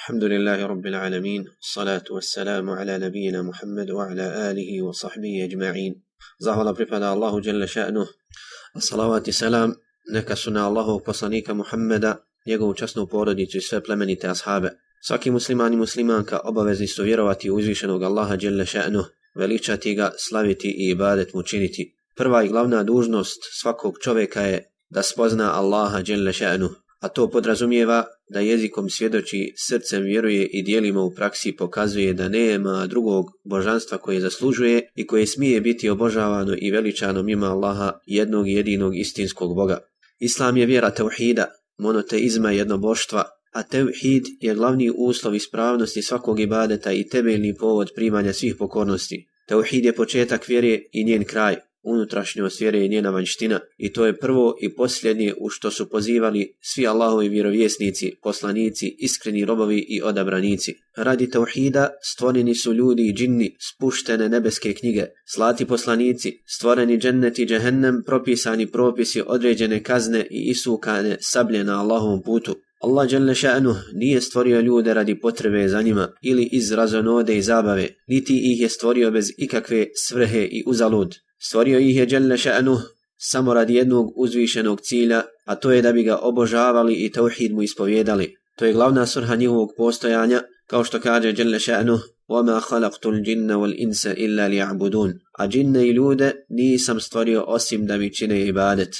الحمد لله رب العالمين الصلاة والسلام على نبينا محمد وعلى آله وصحبه أجمعين زهر برفنا الله جل شأنه الصلوات السلام neka su na Allahov poslanika Muhammeda, njegovu časnu porodicu i sve plemenite ashabe. Svaki musliman i muslimanka obavezni su vjerovati u uzvišenog Allaha Đelle še'nu, veličati ga, slaviti i ibadet mu činiti. Prva i glavna dužnost svakog čovjeka je da spozna Allaha Đelle še'nu, a to podrazumijeva da jezikom svjedoči, srcem vjeruje i dijelima u praksi pokazuje da nema drugog božanstva koje zaslužuje i koje smije biti obožavano i veličano mimo Allaha jednog jedinog istinskog Boga. Islam je vjera teuhida, monoteizma jednoboštva, a tevhid je glavni uslov ispravnosti svakog ibadeta i temeljni povod primanja svih pokornosti. Teuhid je početak vjere i njen kraj, unutrašnjost vjere i njena vanština i to je prvo i posljednje u što su pozivali svi Allahovi vjerovjesnici, poslanici, iskreni robovi i odabranici. Radi tauhida stvoreni su ljudi i džinni, spuštene nebeske knjige, slati poslanici, stvoreni džennet i džehennem, propisani propisi, određene kazne i isukane sablje na Allahovom putu. Allah dželle ša'nu nije stvorio ljude radi potrebe za njima ili iz razonode i zabave, niti ih je stvorio bez ikakve svrhe i uzalud. Stvorio ih je Đelle še'nu samo radi jednog uzvišenog cilja, a to je da bi ga obožavali i tauhid mu ispovjedali. To je glavna svrha njihovog postojanja, kao što kaže Đelle še'nu وَمَا خَلَقْتُ الْجِنَّ وَالْإِنْسَ إِلَّا لِيَعْبُدُونَ A džinne i ljude nisam stvorio osim da mi čine ibadet.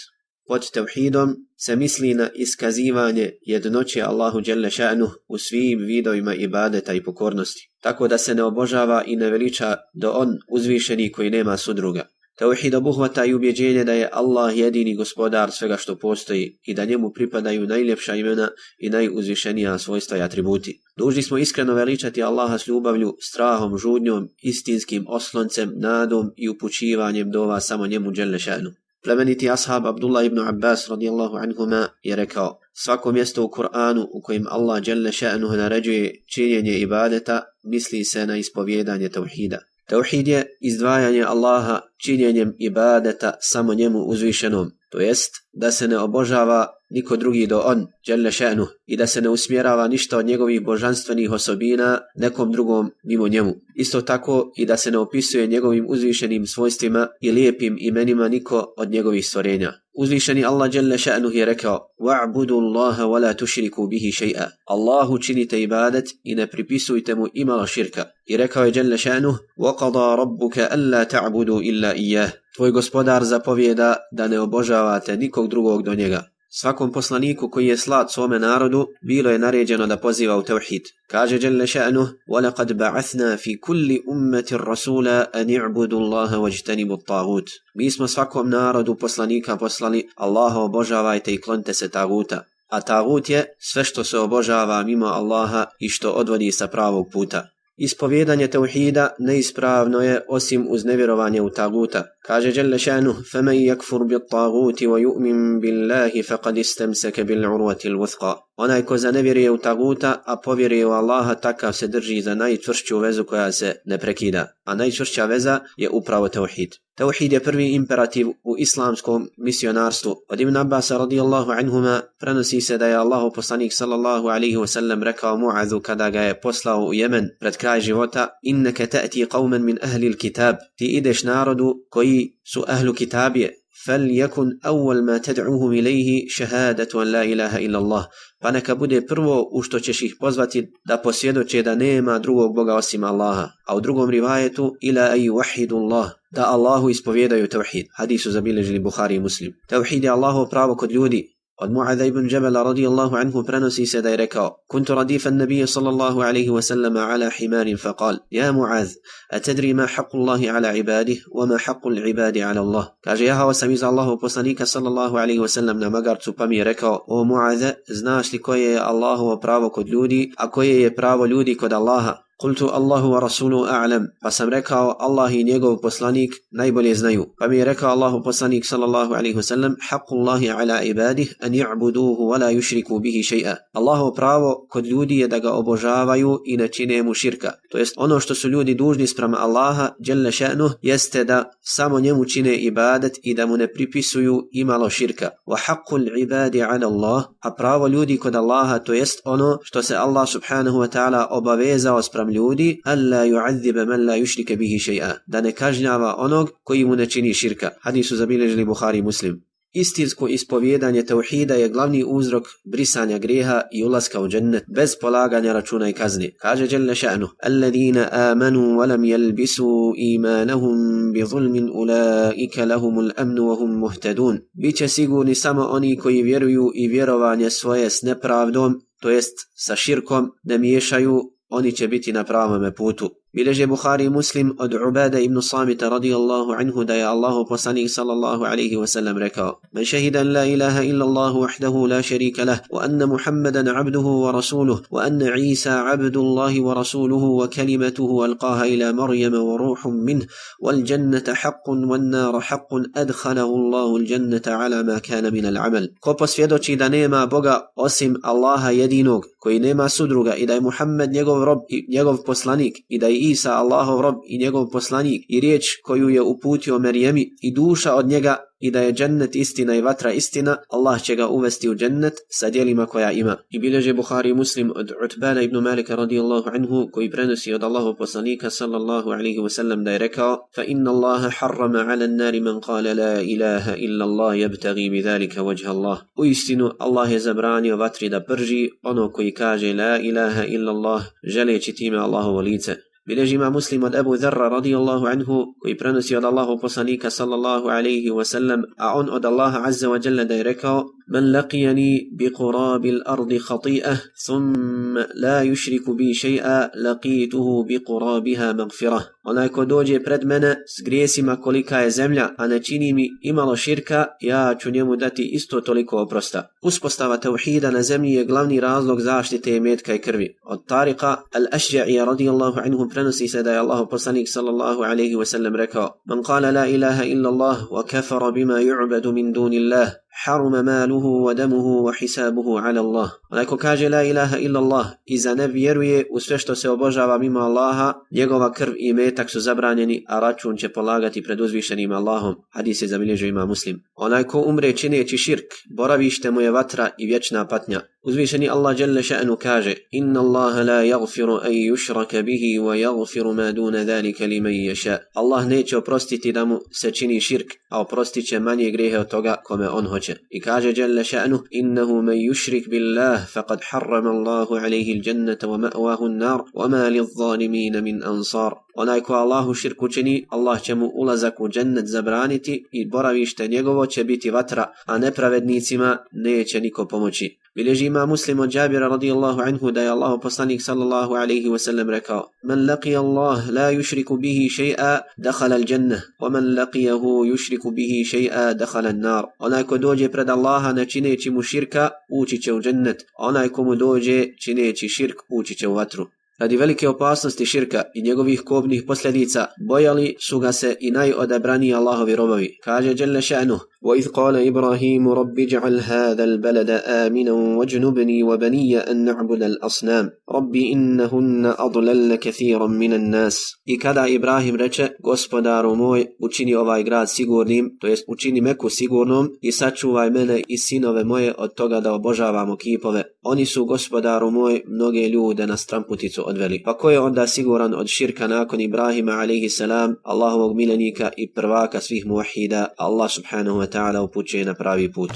Pod tauhidom se misli na iskazivanje jednoće Allahu Đelle še'nu u svim vidovima ibadeta i pokornosti. Tako da se ne obožava i ne veliča do on uzvišeni koji nema sudruga. Tauhid obuhvata i ubjeđenje da je Allah jedini gospodar svega što postoji i da njemu pripadaju najljepša imena i najuzvišenija svojstva i atributi. Dužni smo iskreno veličati Allaha s ljubavlju, strahom, žudnjom, istinskim osloncem, nadom i upućivanjem dova samo njemu dželle šanu. Plemeniti ashab Abdullah ibn Abbas radijallahu anhuma je rekao Svako mjesto u Kur'anu u kojim Allah dželle šanu naređuje činjenje ibadeta misli se na ispovjedanje tauhida. Teuhid je izdvajanje Allaha činjenjem ibadeta samo njemu uzvišenom, to jest da se ne obožava niko drugi do on, dželle še'nu, i da se ne usmjerava ništa od njegovih božanstvenih osobina nekom drugom mimo njemu. Isto tako i da se ne opisuje njegovim uzvišenim svojstvima i lijepim imenima niko od njegovih stvorenja. Uzvišeni Allah dželle še'nu je rekao Wa'budu Allaha wa la tušriku bihi še'a. Allahu činite ibadet i ne pripisujte mu imalo širka. I rekao je dželle še'nu وَقَضَا رَبُّكَ أَلَّا تَعْبُدُوا إِلَّا إِيَّهِ Tvoj gospodar zapovjeda da ne obožavate nikog drugog do njega. Svakom poslaniku koji je slat svome narodu, bilo je naređeno da poziva u tevhid. Kaže Jelle še'nu, وَلَقَدْ بَعَثْنَا فِي كُلِّ أُمَّةِ الرَّسُولَ أَنِ اعْبُدُ اللَّهَ وَجْتَنِبُ الطَّاغُوتِ Mi smo svakom narodu poslanika poslali, Allaha obožavajte i klonite se taguta. A tagut je sve što se obožava mimo Allaha i što odvodi sa pravog puta. Ispovjedanje tauhida neispravno je osim uz nevjerovanje u taguta. Kaže Jelle šanu, فَمَنْ يَكْفُرْ بِالطَّاغُوتِ وَيُؤْمِنْ بِاللَّهِ فَقَدْ اسْتَمْسَكَ بِالْعُرْوَةِ الْوُثْقَى Onaj ko zanevjeruje u taguta, a povjeruje u Allaha, takav se drži za najčvršću vezu koja se ne prekida. A najčvršća veza je upravo tauhid. Tauhid je prvi imperativ u islamskom misionarstvu. Od Ibn Abbas radijallahu anhuma prenosi se da je Allahu poslanik sallallahu alaihi wasallam rekao Mu'adhu kada ga je poslao u Jemen pred kraj života Inneke ta'ti qawman min ahli kitab Ti ideš narodu koji su ahlu kitabije فليكن أول ما تدعوهم إليه شهادة أن لا إله إلا الله pa neka bude prvo u što ćeš ih pozvati da posvjedoče da nema drugog Boga osim Allaha. A u drugom rivajetu, ila aj wahidu Allah, da Allahu ispovjedaju tevhid. Hadisu zabilježili Buhari i Muslim. Tevhid je Allahov pravo kod ljudi, Od Mu'adha ibn Jabala radijallahu anhu prenosi se da je rekao Kuntu radifa nabija sallallahu alaihi wa sallama ala himarin faqal Ja Mu'adh, a tedri ma haqqu Allahi ala ibadih wa ma haqqu l'ibadi ala Allah Kaže ja hao sam iz Allahu poslanika sallallahu alaihi wa sallam na magarcu pa mi je rekao O Mu'adha, znaš li koje je Allahovo pravo kod ljudi, a koje je pravo ljudi kod Allaha Kultu Allahu wa Rasulu a'lam. Pa sam rekao Allah i njegov poslanik najbolje znaju. Pa mi je rekao Allahu poslanik sallallahu alaihi wa sallam Haqqu Allahi ala ibadih an i'buduhu wa la yushriku bihi še'a. Allahu pravo kod ljudi je da ga obožavaju i ne čine mu širka. To jest ono što su ljudi dužni sprem Allaha, djelle še'nuh jeste da samo njemu čine ibadet i da mu ne pripisuju imalo širka. Wa haqqu ibadi ala Allah, a pravo ljudi kod Allaha, to jest ono što se Allah subhanahu wa ta'ala obavezao sprem ljudi, alla yu'adhiba man la yushrika bihi shay'a Da ne kažnjava onog koji mu ne čini širka. Hadisu zabilježili Buhari muslim. Istinsko ispovjedanje tauhida je glavni uzrok brisanja greha i ulaska u džennet bez polaganja računa i kazni. Kaže Jelle ša'nu, Alladina amanu walam jelbisu imanahum bi zulmin ulaika lahumul amnu wa hum muhtadun. Biće sigurni samo oni koji vjeruju i vjerovanje svoje s nepravdom, to jest sa širkom, ne miješaju, oni će biti na pravom putu. بلجه بخاري مسلم اد عباده ابن صامت رضي الله عنه دايا الله بوساني صلى الله عليه وسلم ركا من شهد ان لا اله الا الله وحده لا شريك له وان محمدا عبده ورسوله وان عيسى عبد الله ورسوله وكلمته القاها إلى مريم وروح منه والجنه حق والنار حق ادخله الله الجنه على ما كان من العمل كوبوس فيدوتشي دا نيما بوغا اسم الله يدينوك كوي نيما سودروغا اذا محمد يغوف رب يغوف بوسلانيك اذا Isa Allahov rob i njegov poslanik i riječ koju je uputio Merijemi i duša od njega i da je džennet istina i vatra istina, Allah će ga uvesti u džennet sa dijelima koja ima. I bilježe Buhari muslim od Utbana ibn Malika radijallahu anhu koji prenosi od Allahov poslanika sallallahu alaihi wasallam da je rekao fa inna Allaha harrama ala nari man kale la ilaha illa Allah jabtagi bi dhalika vajha Allah. U istinu Allah je zabranio vatri da prži ono koji kaže la ilaha illa Allah želeći time Allahovo lice. بلجي مع مسلم أبو ذر رضي الله عنه ويبرنس يد الله بصنيك صلى الله عليه وسلم أعن أد الله عز وجل ديركا من لقيني بقراب الأرض خطيئة ثم لا يشرك بي شيئا لقيته بقرابها مغفرة. Onaj ko dođe pred mene s grijesima kolika je zemlja, a ne čini mi imalo širka, ja ću njemu dati isto toliko oprosta. Uspostava tauhida na zemlji je glavni razlog zaštite metka i krvi. Od Tariqa al-Ashja'i radijallahu anhu prenosi se da je Allah poslanik sallallahu alaihi wasallam rekao Man kala la ilaha illa Allah wa kafara bima ju'badu min dunillah haruma maluhu wa damuhu wa hisabuhu ala Allah. Onaj ko kaže la ilaha illa Allah i za ne vjeruje u sve što se obožava mimo Allaha, njegova krv i metak su zabranjeni, a račun će polagati pred uzvišenim Allahom. Hadis je zabilježio ima muslim. Onaj ko umre čineći širk, boravište mu je vatra i vječna patnja. Uzvišeni Allah dželle še'nu kaže Inna Allaha la jagfiru an yushraka bihi wa jagfiru ma duna dhalika li man yasha. Allah neće oprostiti da mu se čini širk, a oprostit će manje grehe od toga kome on hoće. I kaže jelle še'nu Innahu man yushrik billah faqad harrama Allahu alaihi l-jannata wa ma'wahu n-nar wa ma li zalimina min ansar. Onaj ko Allahu širku čini, Allah će mu ulazak u džennet zabraniti i boravište njegovo će biti vatra, a nepravednicima neće niko pomoći. Bileži ima muslim od Jabira radijallahu anhu da je Allah poslanik sallallahu alaihi wasallam rekao Man laqi Allah la yushriku bihi še'a dakhala al jannah wa man laqiyahu yushriku bihi še'a dakhala al nar Onaj ko dođe pred Allaha ne čineći mu širka ući će u džennet. Onaj ko mu dođe čineći širk ući će u vatru. Radi velike opasnosti širka i njegovih kobnih posljedica, bojali su ga se i najodabraniji Allahovi robovi. Kaže Đelle Še'nuh, وإذ قال إبراهيم رب اجعل هذا البلد آمنا واجنبني وبني أن نعبد الأصنام رب إنهن أضلل كثيرا من الناس I kada Ibrahim reče, gospodaru moj, učini ovaj grad sigurnim, to jest učini Meku sigurnom i sačuvaj mene i sinove moje od toga da obožavamo kipove. Oni su, gospodaru moj, mnoge ljude na stramputicu odveli. Pa ko je onda siguran od širka nakon Ibrahima alaihi salam, Allahovog milenika i prvaka svih muahida, Allah subhanahu wa ta'ala upućuje na pravi put.